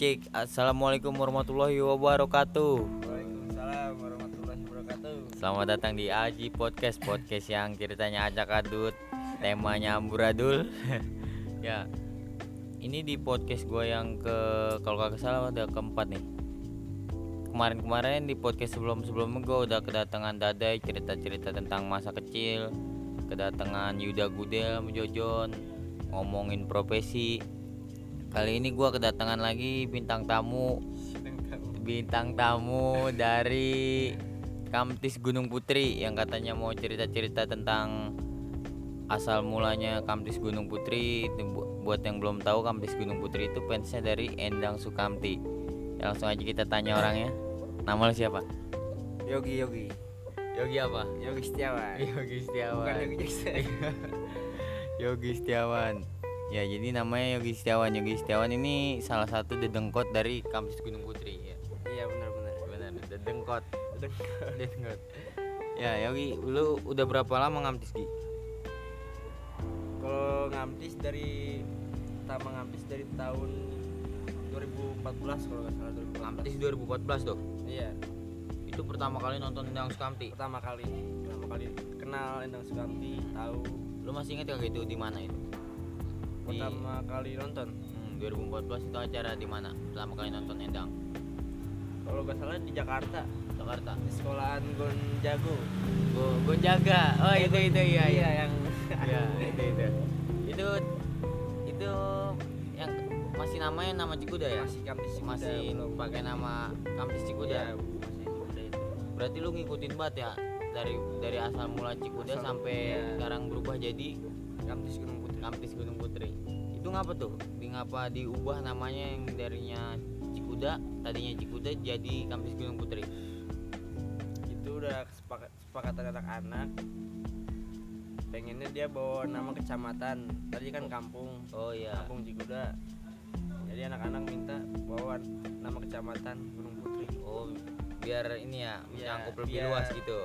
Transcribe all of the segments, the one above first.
cek Assalamualaikum warahmatullahi wabarakatuh. Waalaikumsalam warahmatullahi wabarakatuh. Selamat datang di Aji Podcast Podcast yang ceritanya acak adut Temanya amburadul Ya Ini di podcast gue yang ke Kalau kagak salah udah keempat nih. Kemarin-kemarin di podcast sebelum-sebelumnya gue udah kedatangan Dadai Cerita-cerita tentang masa kecil Kedatangan Yuda Gudel Jojon Ngomongin profesi Kali ini gue kedatangan lagi bintang tamu. Bintang tamu dari Kamtis Gunung Putri yang katanya mau cerita-cerita tentang asal mulanya Kamtis Gunung Putri. Buat yang belum tahu Kamtis Gunung Putri itu fansnya dari Endang Sukamti. Ya, langsung aja kita tanya orangnya. Nama lu siapa? Yogi Yogi. Yogi apa? Yogi Setiawan. Yogi Setiawan. Bukan Yogi Jackson. Yogi Setiawan ya jadi namanya Yogi Setiawan. Yogi Setiawan ini salah satu dedengkot dari Kamtis Gunung Putri ya. Iya benar benar. benar dedengkot. Dedengkot. Ya Yogi lu udah berapa lama ngamtis Gi? Kalau ngamtis dari pertama ngamtis dari tahun 2014 kalau nggak salah 2014. ngamtis 2014 tuh Iya, itu pertama kali nonton Endang Sukamti? Pertama kali. Pertama kali kenal Endang Sukamti, tahu. Lu masih inget gak itu di mana itu pertama kali nonton. hmm, 2014 itu acara di mana pertama kali nonton Endang Kalau nggak salah di Jakarta, Jakarta di sekolahan Gonjago. gue gue jaga oh itu itu iya iya yang ya itu itu itu itu yang masih namanya nama Cikuda ya masih Kamtis Cikuda, masih belum. pakai nama Kamtis Cikuda Iya, masih Cikuda itu. berarti lu ngikutin banget ya dari dari asal mula Cikuda Asal- sampai iya. sekarang berubah jadi Kamtis Gunung Putri. Kampis Gunung Putri. Itu ngapa tuh? Di ngapa diubah namanya yang darinya Cikuda? Tadinya Cikuda jadi Kampis Gunung Putri. Itu udah kesepakat, kesepakatan anak-anak pengennya dia bawa nama kecamatan. Tadi kan kampung. Oh iya. Kampung Cikuda. Jadi anak-anak minta bawa nama kecamatan Gunung Putri. Oh biar ini ya mencangkup lebih biar- luas gitu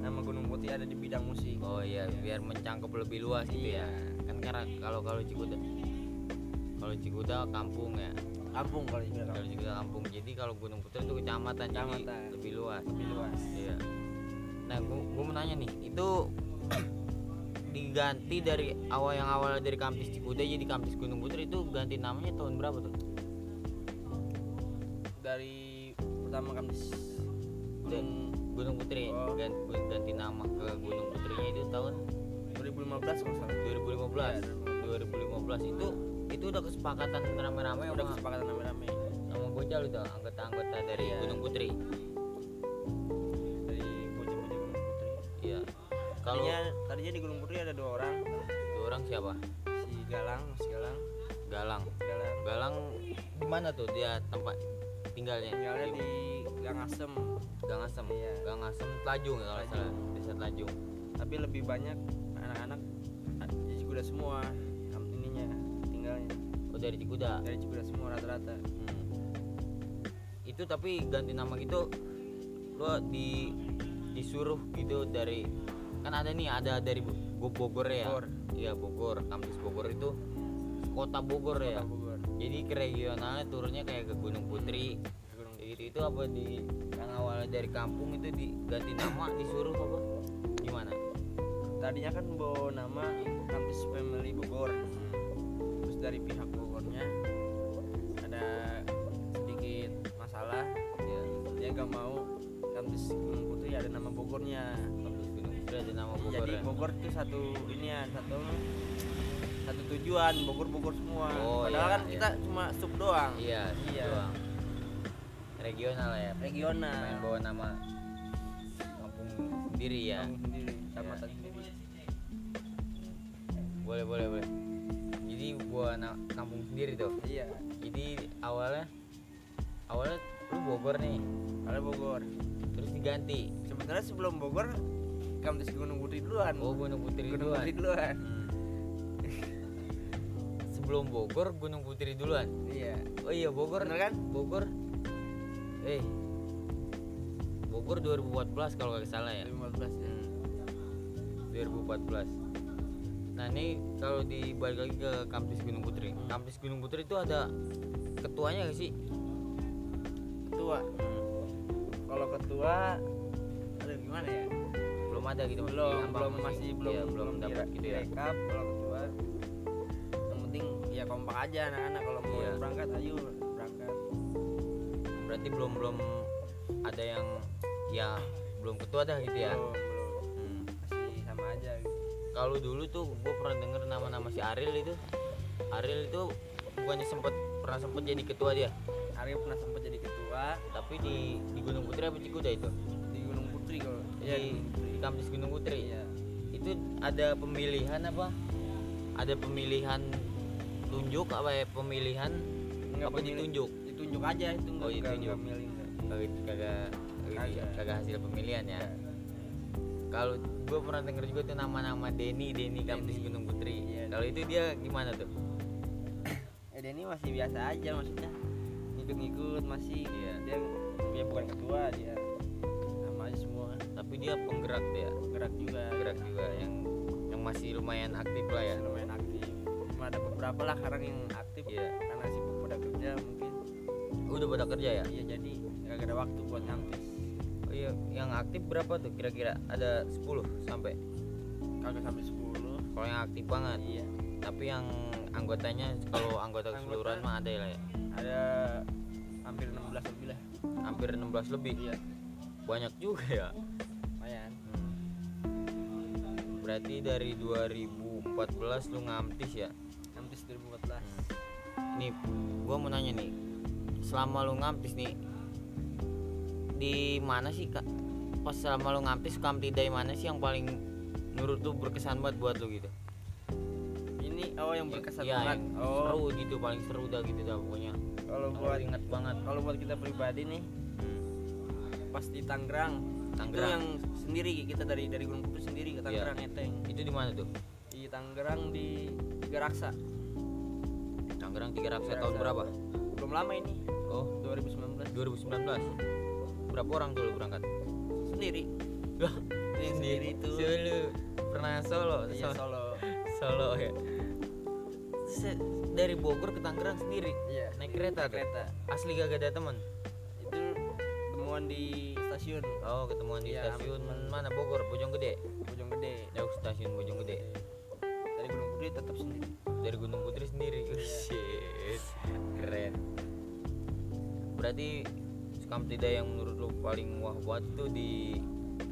nama Gunung Putri ada di bidang musik. Oh iya biar mencangkup lebih luas gitu ya. Iya. kan karena kalau kalau Cikuda kalau Cikuda kampung ya. Kampung kalau dibilang kalau Cikuda kampung jadi kalau Gunung Putri itu kecamatan, jadi Kecamatan. lebih luas. Lebih luas. Iya. Nah, gua, mau nanya nih, itu diganti dari awal yang awal dari Kampus Cikuda jadi Kampus Gunung Putri itu ganti namanya tahun berapa tuh? dari pertama kampus Dan Gunung Putri Oh. ganti, ganti nama ke Gunung Putrinya itu tahun 2015 kalau salah 2015. Iya, 2015 itu itu udah kesepakatan rame-rame udah sama, kesepakatan rame-rame sama bocah itu anggota-anggota dari Iya. Gunung Putri. dari bocah-bocah Gunung Putri Iya. Kalau tadinya tadinya di Gunung Putri ada dua orang dua orang siapa? si Galang si Galang Galang. Galang Galang di mana tuh dia tempat tinggalnya? tinggalnya di Gang Asem Gang Asem. Iya. Gang Asem Telajung ya kalau salah. Desa Telajung. tapi lebih banyak anak-anak di Cikuda semua ininya tinggalnya Oh dari Cikuda. dari Cikuda semua rata-rata Hmm. Itu tapi ganti nama gitu lo di disuruh gitu dari kan ada nih ada dari Bo- Bogor ya. Bogor. Iya Bogor, kampus Bogor itu kota Bogor ya. Kota Bogor Jadi ke regionalnya turunnya kayak ke Gunung Putri. Itu apa di yang awalnya dari kampung itu diganti nama disuruh apa? Gimana? tadinya kan bawa nama kampus family Bogor terus dari pihak Bogornya ada sedikit masalah Ya, dia gak mau kampus Gunung Putri ada nama Bogornya kampus Gunung Putri ada nama Bogor jadi ya. Bogor itu satu ini ya satu satu tujuan Bogor Bogor semua Oh, padahal iya, kan iya. kita cuma sub doang Iya, Iya. doang. Regional ya. Main regional bawa nama kampung sendiri ya. Kampung sendiri kecamatan sendiri Boleh, boleh, boleh. Jadi gua na- kampung sendiri tuh. iya Jadi awalnya awalnya lu Bogor nih, ada Bogor terus diganti. sebenarnya sebelum Bogor kampus Gunung Putri duluan Oh, Gunung Putri Gunung duluan. Putri duluan Hmm. Sebelum Bogor, Gunung Putri duluan. iya Oh iya, Bogor Bener kan? Bogor. Eh. Bogor 2014 kalau nggak salah ya. 2015 ya. Hmm. 2014 nah ini kalau dibalik lagi ke kampus Gunung Putri kampus Gunung Putri itu ada ketuanya gak sih ketua kalau ketua aduh gimana ya belum ada gitu masih belum belum masih belum iya, belum dapat gitu ya direkap kalau ketua yang penting ya kompak aja anak-anak kalau mau Iya. berangkat ayo berarti belum belum ada yang ya belum ketua dah gitu ya? Belum belum. Hmm. masih sama aja gitu. kalau dulu tuh gue pernah denger nama-nama si Ariel itu. Ariel itu bukannya sempet pernah sempet jadi ketua dia? Arya pernah sempat jadi ketua. Tapi di di Gunung Putri apa Cikuda itu? Di Gunung Putri kalau di, Iya, di di kampus Gunung Putri? Iya. Itu ada pemilihan apa? Ada pemilihan tunjuk apa ya? Pemilihan Nggak apa pemilih. ditunjuk ditunjuk aja itu nggak Oh, ditunjuk. nggak. Milih kagak kagak hasil pemilihan ya. Kalau gue pernah denger juga tuh nama-nama Denny Denny Denny. Gunung Putri. Iya. kalau itu dia gimana tuh? Eh Denny masih biasa aja maksudnya. Ngikut-ngikut masih. Iya. dia dia bukan ketua dia sama aja semua. Tapi dia penggerak dia. Gerak juga. Penggerak juga yang yang masih lumayan aktif lah ya. Masih lumayan aktif. Cuma ada beberapa lah sekarang yang aktif. Iya. karena sibuk pada kerja mungkin udah pada kerja ya? Iya jadi gak ada waktu buat ngampis oh iya yang aktif berapa tuh kira-kira? Ada 10 sampai? Kagak sampai 10 kalau yang aktif banget? Iya. Tapi yang anggotanya kalau anggota Anggota. keseluruhan mah ada lah ya ada hampir 16 lebih lah. Hampir 16 lebih? Iya. Banyak juga ya? Lumayan. Hmm. berarti dari 2014 lu ngamtis ya? Ngampis 2014 nih gua mau nanya nih selama lu ngamtis nih di mana sih kak? Pas selama lu ngamtis kamtidai mana sih yang paling menurut lu berkesan banget buat lu gitu? Ini oh yang berkesan ya, banget. yang oh. seru gitu paling seru dah gitu dah pokoknya. Kalau buat inget banget. kalau buat kita pribadi nih pas di Tangerang itu Tangerang. yang sendiri kita dari dari Gunung Putri sendiri ke Tangerang Eteng. Itu di mana tuh? Di Tangerang di Tiga Raksa. Tangerang tiga raksa Tiga tahun berapa? Belum lama ini 2019 2019 berapa orang tuh lu berangkat? Sendiri. Lah, Itu yang sendiri itu Solo pernah solo? Iya So- Solo. Solo ya. Se- dari Bogor ke Tangerang sendiri? Iya. Naik kereta tuh? Kereta. Asli gak ada teman itu temuan di stasiun. Oh ketemuan di Iya, stasiun teman. mana? Bogor Bojonggede Bojonggede jauh stasiun Bojonggede dari Gunung Putri tetap sendiri. Dari Gunung Putri sendiri. Iya. shit. Keren berarti Sukamtida yang menurut lu paling wah buat tuh di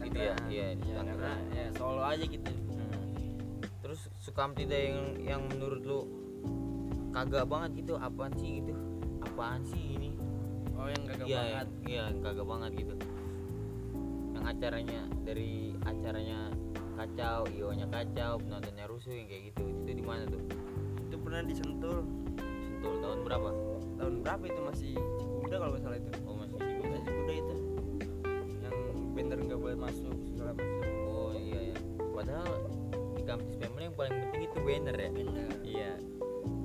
itu ya? Iya di Iya, karena Tangerang ya Solo aja gitu. Hmm. terus Sukamtida yang yang menurut lu kagak banget gitu? Apaan sih gitu? Apaan sih ini? Oh yang gagah iya banget. iya yang kagak banget gitu. Yang acaranya dari acaranya kacau ionya kacau penontonnya rusuh yang kayak gitu. Itu di mana tuh? Itu pernah disentul. Sentul tahun berapa? Tahun berapa itu masih Cikuda kalau nggak salah itu. Oh masih di masih Cikuda itu. Yang banner nggak boleh masuk segala macam. Oh iya ya padahal di kampus family yang paling penting itu banner ya? Banner iya.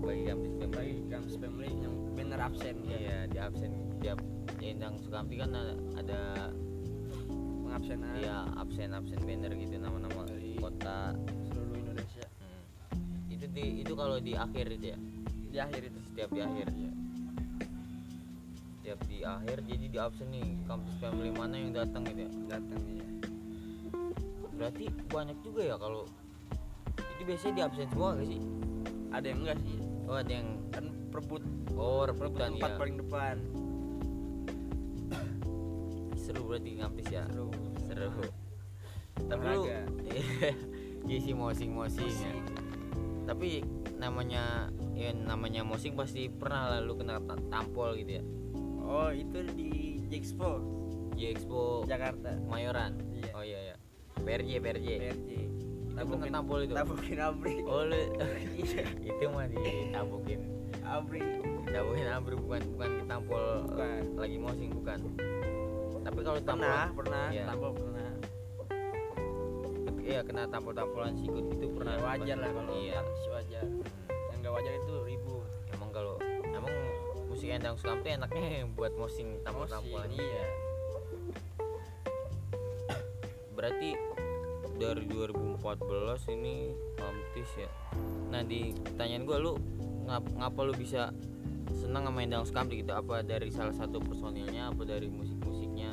Bagi kampus family bagi kampus family yang banner absen kan iya di absen. Tiap ya, yang Sukamti kan ada, ada pengabsenan. Ya absen absen banner gitu nama-nama Dari- kota. seluruh Indonesia. Hmm. itu di itu kalau di akhir itu ya? Di akhir itu. Setiap di akhir. ya akhir jadi di absen nih kampus family mana yang datang gitu ya? Datang ya berarti banyak juga ya kalau itu biasanya di absen semua gak sih? Ada yang enggak sih? Oh ada yang kan perebut oh perebut rebutan tempat ya paling depan. Seru berarti kampus ya? Seru. Seru. Tapi lu iya sih mosing mosing ya. Tapi namanya ya namanya mosing pasti pernah lah lu kena ta- tampol gitu ya oh itu di Jexpo di Expo Jakarta. Mayoran? Iya. oh iya ya PRJ PRJ PRJ itu kena tampol itu? tabukin abri oh lu iya. Itu mah ditampukin abri ditabukin abri bukan bukan ketampol Bukan. lagi mosing bukan. Tapi kalau tampol pernah pernah. Iya. tampol pernah. Iya kena tampol-tampolan sikut itu pernah. Ya, wajar lah kalau iya musik endang sukamti enaknya buat mosing tampol-tampolan Mosing, iya. Berarti dari 2014 ini kamtis ya? Nah di pertanyaan gua lu ngap, ngapa lu bisa senang sama Endang Sukamti gitu? Apa dari salah satu personilnya? Apa dari musik-musiknya?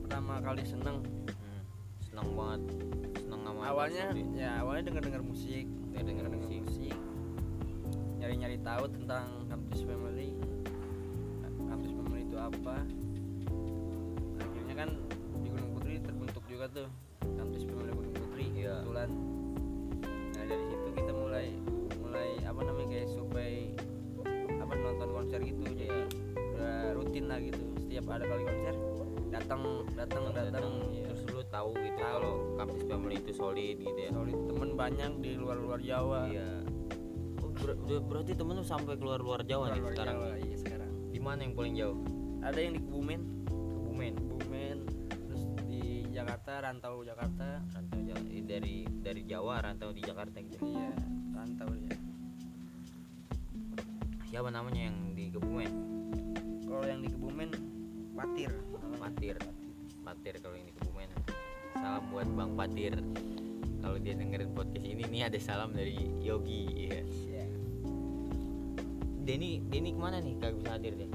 Pertama kali seneng. Hmm, senang banget. Senang sama awalnya ya awalnya denger denger musik. Denger denger musik. musik. Nyari nyari tahu tentang Campus Family apa akhirnya kan di Gunung Putri terbentuk juga tuh Campus Family Gunung Putri Iya. kebetulan. Nah dari situ kita mulai mulai apa namanya kayak supaya apa nonton konser gitu. Jadi Iya. udah rutin lah gitu. Setiap ada kali konser datang datang datang iya. terus lu tahu gitu Tahu. kalau Campus Family itu solid gitu ya? Solid. Temen banyak di luar luar Jawa. Iya. Oh, ber- ber- berarti temen lu sampai keluar luar Jawa nih luar sekarang? Jawa iya sekarang. Di mana yang paling jauh ada yang di Kebumen. Kebumen. Kebumen. Terus di Jakarta rantau Jakarta. Rantau Jawa eh, dari dari Jawa rantau di Jakarta gitu. Iya rantau dia. Siapa namanya yang di Kebumen? Kalau yang di Kebumen Patir. Patir. Patir kalau ini Kebumen. Salam buat Bang Patir. Kalau dia dengerin podcast ini nih ada salam dari Yogi ya Iya. Denny Denny ke mana nih kagak bisa hadir deh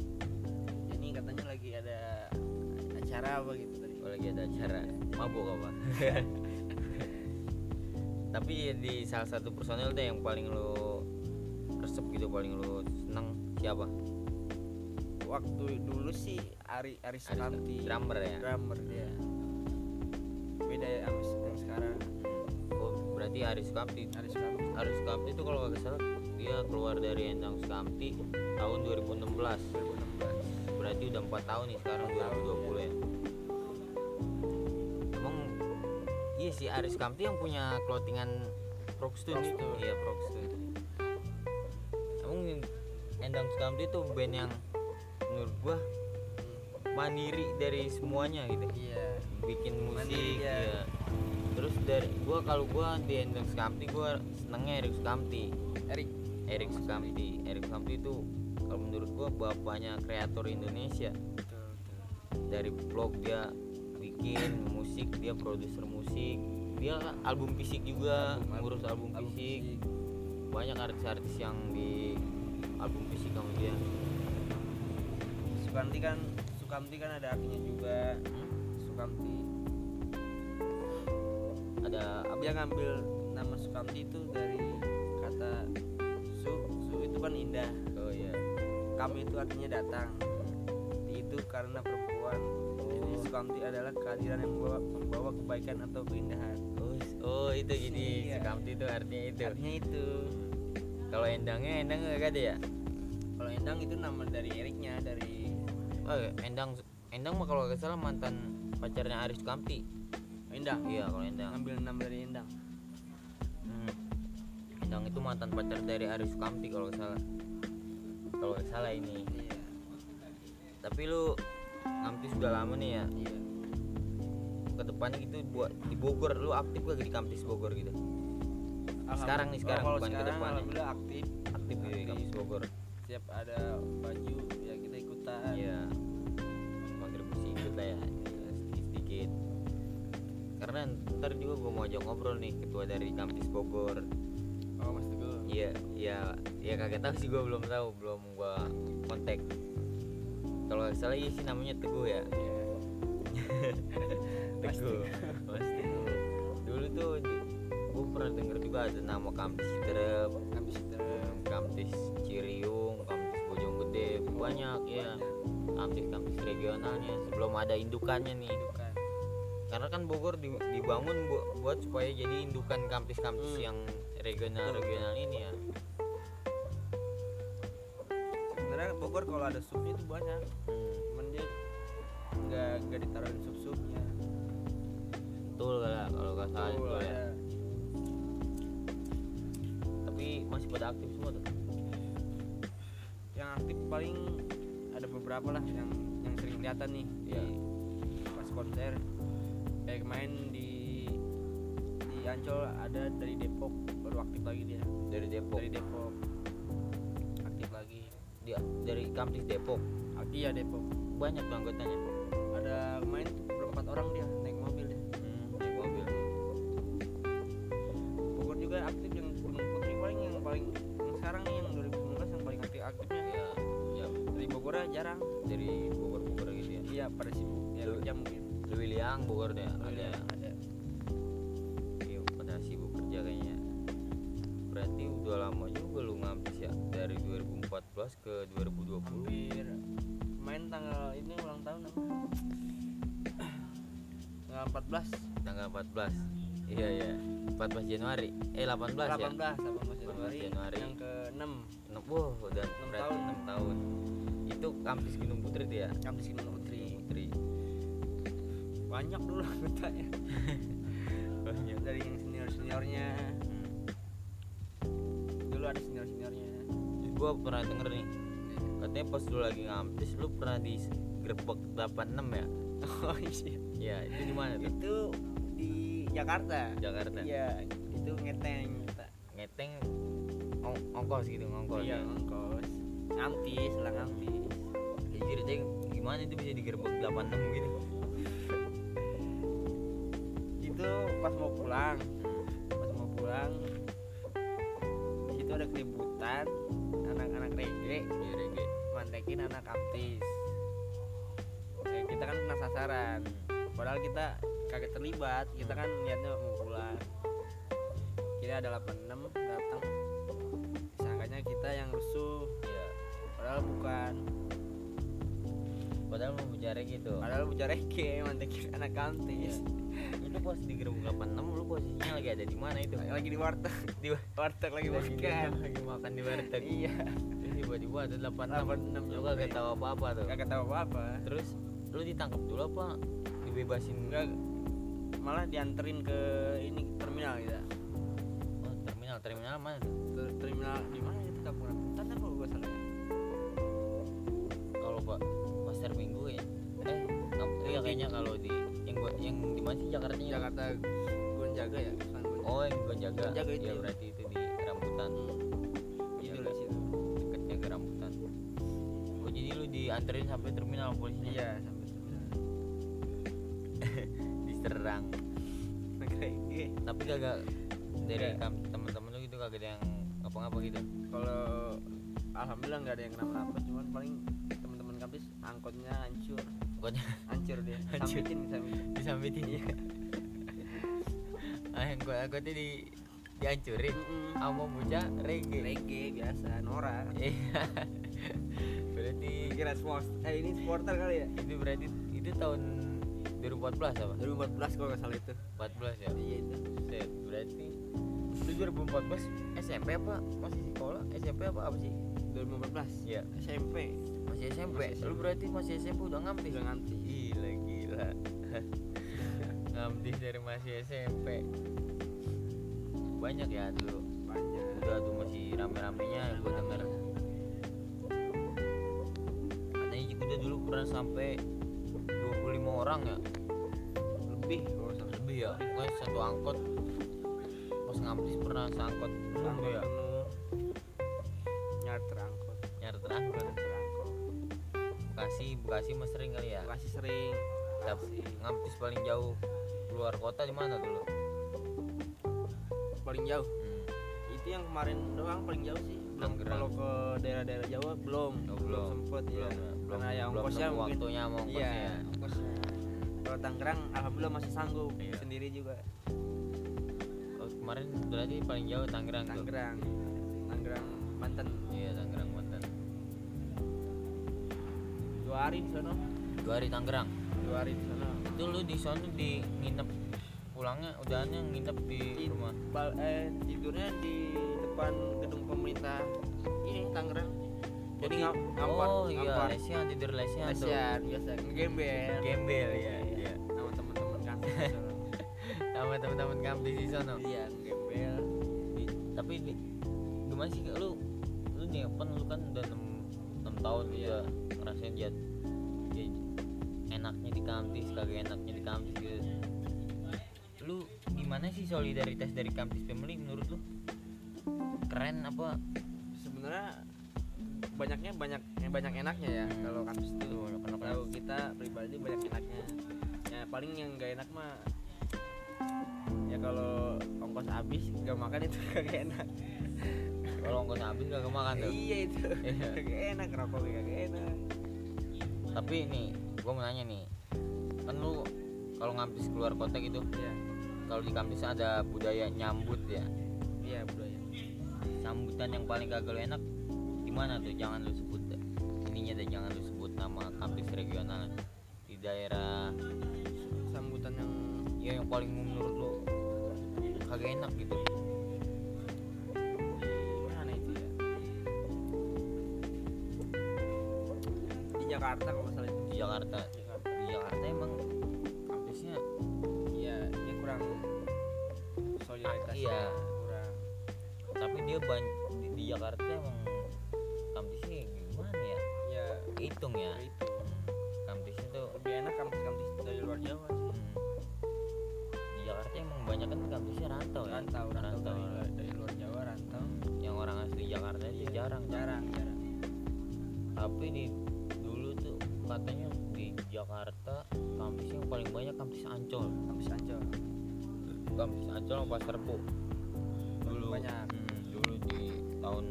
acara apa gitu tadi? Kalau lagi ada acara. Mabuk apa? Tapi di salah satu personil deh yang paling lo resep gitu paling lo seneng siapa? Waktu dulu sih Ari Ari Aris- Sukamti drummer ya? Drummer dia. Beda ya sama yang sekarang. Oh berarti Aris Sukamti Ari Sukamti Aris Sukamti itu kalau nggak salah dia keluar dari Endang Sukamti tahun 2016 2016 berarti udah empat tahun nih sekarang Empat tahun, 2020 ya sih Aris Sukamti yang punya clothingan nih. Proxtune. iya Proxtune emang Endang Sukamti itu band yang menurut gua mandiri dari semuanya gitu iya bikin musik Mandiri dia. ya. terus dari gua kalau gua di Endang Sukamti gua senengnya Erik Sukamti Erik Erik Sukamti Erik Sukamti itu kalau menurut gua bapaknya kreator Indonesia betul betul dari vlog dia bikin musik dia produser musik dia album fisik juga Album- ngurus album, album fisik. banyak artis-artis yang di album fisik sama dia. Sukamti kan Sukamti kan ada artinya juga. Hmm? Sukamti. Ada apa? Dia ngambil nama Sukamti itu dari kata su. Su itu kan indah. Oh iya. Kami itu artinya datang. Itu karena perempuan Sukamti adalah kehadiran yang membawa, membawa kebaikan atau keindahan. Oh, oh itu jadi Iya. Sukamti itu artinya itu. Artinya itu. Kalau endangnya endang gak ada ya? Kalau Endang itu nama dari Eriknya dari oh endang endang mah kalau gak salah mantan pacarnya Aris Sukamti. Endang? Iya kalau endang. Ngambil nama dari Endang. Hmm. Endang itu mantan pacar dari Aris Sukamti kalau nggak salah. Kalau nggak salah ini. iya. Tapi lu Kamti sudah lama nih ya. iya Ke depannya gitu buat di Bogor lu aktif gak di Kampus Bogor gitu? Sekarang nih, sekarang, bukan ke sekarang depannya. alhamdulillah aktif Aktif gitu di Aktif. Kampus Bogor. setiap ada baju ya kita ikutan Iya. Kontribusi ikut lah ya sedikit-sedikit. Karena ntar juga gua mau ajak ngobrol nih ketua dari Kampus Bogor. oh mas teguh Iya, iya, ya kagak tahu sih gua belum tahu, belum gua kontak. Kalau salah iya sih namanya Teguh ya. Iya. Teguh. Mas Teguh. Dulu tuh gue pernah denger juga ada nama Kampus Citerep, habis itu Kampus Ciriung, Kampus Bojonggede, banyak ya. Kampus-kampus regionalnya sebelum ada indukannya nih. Karena kan Bogor di- dibangun bu- buat supaya jadi indukan kampus-kampus Hmm. yang regional-regional ini ya. Sebenarnya Bogor kalau ada supnya itu banyak Hmm. cuman dia nggak nggak ditaruhin sup supnya Betul lah kalau nggak salah betul ya. ada. Tapi masih pada aktif semua tuh. yang aktif paling ada beberapa lah yang yang sering kelihatan nih Iya. di pas konser kayak kemarin di di Ancol ada dari Depok baru aktif lagi dia Dari Depok. dari Depok Dia dari kampus Depok. Ah, iya Depok. Banyak tuh anggotanya. ada tuh berempat orang dia naik mobil dia. Hmm, naik mobil. Bogor juga aktif yang Gunung Putri paling yang paling yang sekarang nih yang 2019 yang paling aktif aktifnya Ya, juga jarang. Dari Bogor-Bogor gitu ya? Iya pada sibuk ya kerja mungkin. Lewiliang Bogor deh 2014 ke 2020. hampir main tanggal ini ulang tahun apa tanggal 14 Tanggal 14. Iya iya. 14 Januari. Eh 18, ya. 18 18 Januari, Januari. yang ke 6 Enam- Wah, udah Enam berarti tahun. 6 tahun. Itu kampus Gunung Putri tuh ya. kampus Gunung Putri Putri. banyak dulu anggotanya Banyak. dari yang senior seniornya dulu ada senior seniornya Gua pernah denger nih. Katanya pas lu lagi ngampis lu pernah di Grebek 86 ya? oh iya Iya, itu di mana tuh? itu di Jakarta Jakarta. iya itu ngeteng kita Ngeteng ong- ongkos gitu, ngongkos. iya ya? ngongkos ngamtis lah ngamtis Ya ceritain gimana itu bisa digerebek 86 gitu itu pas mau pulang pas mau pulang di situ ada keributan reggae Ya reggae mantekin anak kaptis ya, kita kan kena sasaran. Padahal kita kagak terlibat kita kan niatnya mau pulang. Kira ada 86 datang. Sangkanya kita yang rusuh. Iya. Padahal bukan. Padahal mau bicara gitu padahal bicara reggae mantekin anak kaptis Itu pas digerebek 86 lu posisinya lagi ada di mana itu? lagi di warteg. Di warteg lagi lagi makan. lagi makan di warteg. Iya tiba-tiba ada 86 86 Lu gak tahu apa-apa tuh kagak tahu apa-apa Terus lu ditangkap dulu apa? Dibebasin enggak malah dianterin ke ini terminal gitu Oh terminal, terminal mana tuh? Ter- terminal di mana itu kampung rambutan apa gua salah Kalau pak pasar minggu ya Eh, iya kayaknya kalau di yang gua yang di mana sih Jakarta Jakarta jaga ya. Oh yang gua jaga. Jaga itu Ya ya. berarti dianterin sampai terminal polisinya? iya sampai terminal Diserang. Tapi kagak dari kam- teman-teman lu gitu kagak ada yang ngapa-ngapa gitu. kalau alhamdulillah nggak ada yang kenapa-napa cuman paling teman-teman kampus angkotnya hancur Pokoknya hancur dia Hancur. sambitin sambitin disambitin ya. ah yang gua aku tuh di dihancurin sama bocah reggae. reggae biasa norak Iya. Kira sport eh ini supporter kali ya? Itu berarti itu tahun 2014 apa? 2014 kalau nggak salah itu. 14 ya. iya itu. Set, berarti itu 2014 SMP apa? Masih sekolah? SMP apa apa sih? 2014 Iya. SMP masih SMP Masih lu berarti masih SMP udah ngamtis udah nganti gila gila. Ngamtis dari masih SMP banyak ya dulu. Banyak. Udah tuh masih rame-ramenya gue denger udah dulu pernah sampai 25 orang ya? Lebih. Salah lebih ya? Pokoknya satu angkot. Pas ngamtis pernah seangkot. Angkot penuh ya nyari terangkot. Nyari terangkot. Terangkot. Bekasi Bekasi mah sering kali ya? Bekasi sering. Tapi ngampis paling jauh. Keluar kota di mana dulu? Paling jauh? Hmm. itu yang kemarin doang paling jauh sih. Belum. Kalau ke daerah-daerah Jawa belum. Oh, belum. sempet ya. Belum ya belum karena belum ongkosnya nemu mungkin waktunya mau ongkosnya. iya ya. ongkosnya. Kalau Tangerang alhamdulillah masih sanggup Iya. sendiri juga. Oh, kemarin berarti paling jauh Tangerang tuh? Tangerang. Tangerang Banten. Iya Tangerang Banten. Dua hari di sana. Dua hari Tangerang? Dua hari di sana. Itu lu di sana di nginep pulangnya udahannya nginep di Di- rumah? Bal- eh, tidurnya di depan gedung pemerintah. Ini Tangerang jadi ngam ngampar oh iya ngampar. lesian tidur lesian tuh. Lesian biasa ngegembel gembel ya iya sama teman-teman sana. sama teman-teman kampus di sana. Iya ngegembel Di- tapi gimana sih lu lu nih lu kan udah 6, 6 tahun Iya. juga ngerasain jat ya, enaknya di kampus kagak enaknya di kampus gitu. Lu gimana sih solidaritas dari kampus family menurut lu? Keren apa? Sebenarnya banyaknya banyak eh, banyak enaknya ya Hmm. kalau kampus itu. Kenapa? tahu kita pribadi banyak enaknya. Ya paling yang gak enak mah ya kalau ongkos habis gak makan itu gak enak. Kalau nggak habis gak makan tuh? Iya itu. Iya. gak enak rokok gak enak. Tapi nih gue mau nanya nih. Kan lu kalau ngampis keluar kota gitu iya. kalau di kampus ada budaya nyambut ya? Iya budaya. Sambutan yang paling kagak enak gimana tuh? Jangan lu sebut ininya deh jangan lu sebut nama kampus regional di daerah sambutan yang ya yang paling menurut lu kagak enak gitu. Mana itu ya? Di Jakarta kalau salah itu. Di Jakarta. Di Jakarta emang kampusnya iya dia kurang solidaritasnya iya. kurang tapi dia banyak di, di Jakarta emang kampusnya gimana ya? Ya. Hitung ya. Itu kampusnya tuh lebih enak kampus-kampus dari luar Jawa sih. Hmm, di Jakarta emang banyak kan kampusnya rantau ya? Rantau rantau dari, luar- dari luar Jawa rantau. Yang orang asli Jakarta itu Iya, jarang. kan? jarang jarang. Tapi di dulu tuh katanya di Jakarta kampus yang paling banyak kampus Ancol. Kampus Ancol. Kampus Ancol sama Pasar Rebo. Dulu. banyak. hmm, dulu di tahun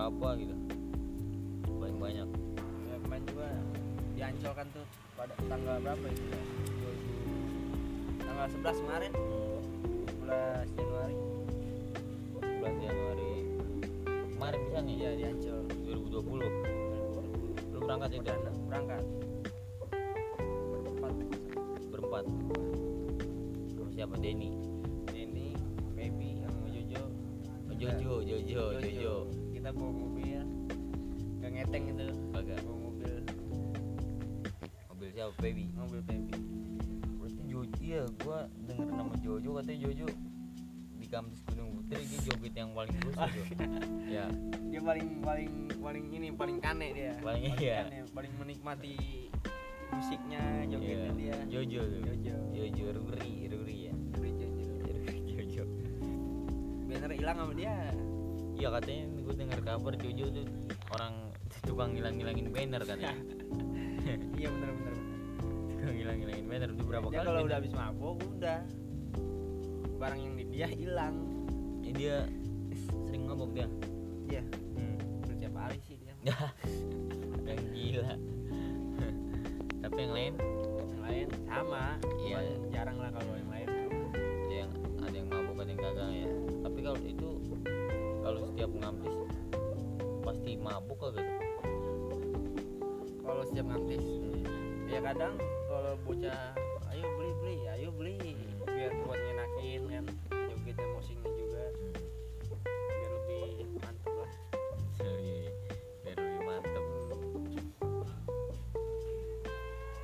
berapa gitu. Paling banyak ya, kemarin juga di Ancol kan tuh pada tanggal berapa itu ya? 2000 tanggal 11 kemarin. 11 Januari. 11 Januari. Kemarin bisa nih? Iya di Ancol 2020 lu berangkat itu? Perdana, berangkat. Berempat. Berempat. Sama siapa? Denny? Ini baby sama Jojo. Oh, Jojo Jojo. Jojo kita bawa mobil. Gak ngeteng itu kagak bawa mobil. Mobil siapa? Baby? Mobil baby. Berarti Jojo iya gua denger nama Jojo katanya Jojo. Di kampus Gunung Putri dia joget yang paling bagus ya. Dia paling paling paling ini paling kane dia. Paling iya. kane, paling menikmati musiknya jogetnya iya dia. Jojo tuh. Jojo. Jojo Ruri Ruri ya. Dari Jojo. Jojo. Banner hilang sama dia. Iya katanya gue denger kabar Jojo tuh orang tukang ngilang-ngilangin banner kan ya? Iya bener bener tukang ngilang-ngilangin banner udah berapa dia kali kalau udah habis mabuk udah. Barang yang di dia hilang. Ya, dia sering ngomong dia? Iya. Hmm. hampir tiap hari sih dia. Yang gila. Tapi yang lain? Yang lain sama. Iya. jarang lah kalau yang lain. Ada yang ada yang mabuk ada yang kagak ya. Tapi kalau setiap ngampis pasti mabuk kagak tuh? kalau setiap ngantis hmm. ya kadang kalau bocah ayo beli beli ayo beli. Biar buat nyenakin kan jogetnya musiknya juga. Biar lebih mantep lah. Jadi, biar lebih mantep.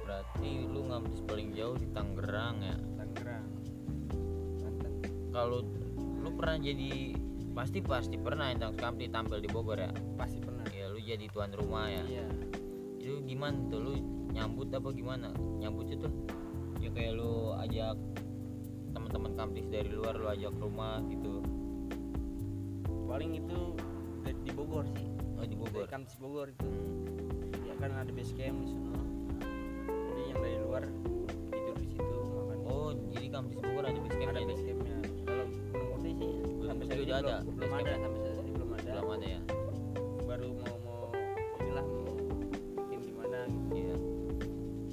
Berarti lu ngampis paling jauh di Tangerang ya? Tangerang. Kalau lu pernah jadi pasti pasti pernah yang kampis tampil di Bogor ya? Pasti pernah. Ya lu jadi tuan rumah ya? Iya. Itu gimana tuh? Lu nyambut apa gimana? Nyambut itu? Ya kayak lu ajak teman-teman kampus dari luar lu ajak rumah gitu. Paling itu di- di Bogor sih. Oh di Bogor? Dari kampus Bogor itu. Ya kan ada base camp di sana jadi yang dari luar Udah ada. belum, belum ada. sampai saat ini belum ada. Belum ada ya. Baru mau mau inilah mau bikin gimana gitu. Iya.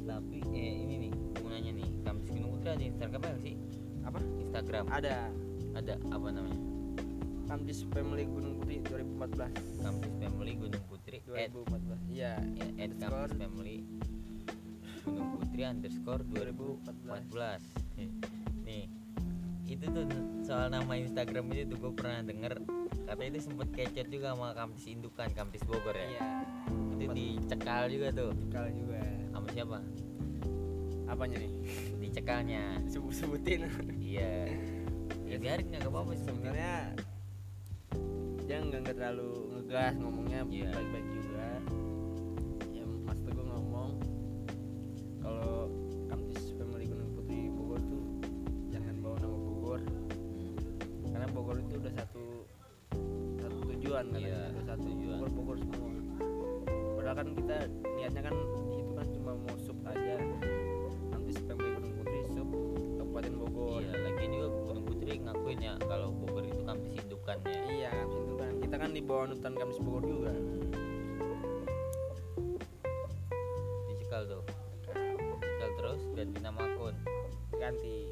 Tapi eh ini nih mau nanya nih. Kampus Gunung Putri ada Instagram apa sih? Apa? Instagram. Ada. Ada. Apa namanya? Kampus Family Gunung Putri 2014 kampus family Gunung Putri at 2014 iya. Ya, at kampus family Gunung Putri underscore 2014 2014 itu tuh soal nama Instagram itu tuh gue pernah denger. Katanya itu sempet kecet juga sama kampus indukan kampus Bogor ya? Iya. Itu dicekal juga tuh. Kalau juga. Sama siapa? Apanya nih? Dicekalnya. Sebut sebutin. Iya. Ya biarin nggak apa-apa sih. Sebenarnya dia nggak terlalu ngegas ngomongnya Iya. baik-baik juga niatnya kan itu kan cuma mau sub aja. Nanti sampai Gunung Putri sub Kabupaten Bogor. Iya lagi juga Gunung Putri ngakuin ya kalau Bogor itu kampus hidupkan ya. Iya kami kita kan di bawah nutan kamis Bogor juga. Dicekal tuh. Dicekal terus ganti nama akun. Ganti.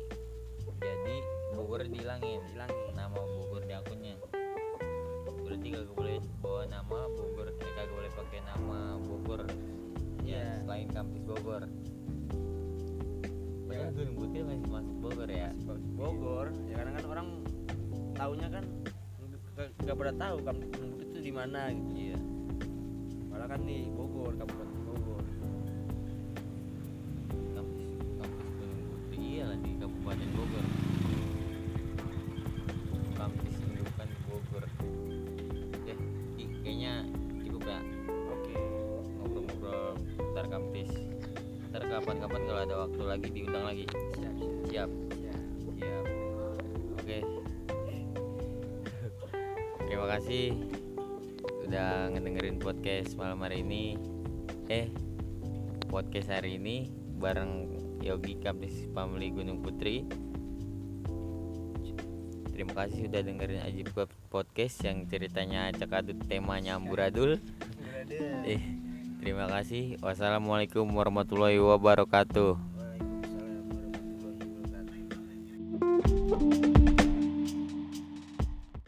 Jadi Bogor dihilangin hilangin nama Bogor di akunnya berarti kagak boleh bawa nama Bogor eh, kagak boleh pakai nama Bogor. Ya Iya. selain kampus Bogor. Ya. Padahal Gunung Putri masih masuk Bogor ya. Bogor. Ya karena kan orang taunya kan nggak- pada tahu kampus Gunung Putri itu di mana gitu. Iya. Malah kan di Bogor kabupaten Bogor. Kampus kampus Gunung Putri iya lah di Kabupaten Bogor ada waktu lagi diundang lagi. Siap siap. Siap. Siap. Siap oke. Terima kasih udah ngedengerin podcast malam hari ini. Eh podcast hari ini bareng Yogi Kampus Family Gunung Putri. Terima kasih sudah dengerin Ajib Podcast yang ceritanya acak adut temanya amburadul. Eh, terima kasih. Wassalamualaikum warahmatullahi wabarakatuh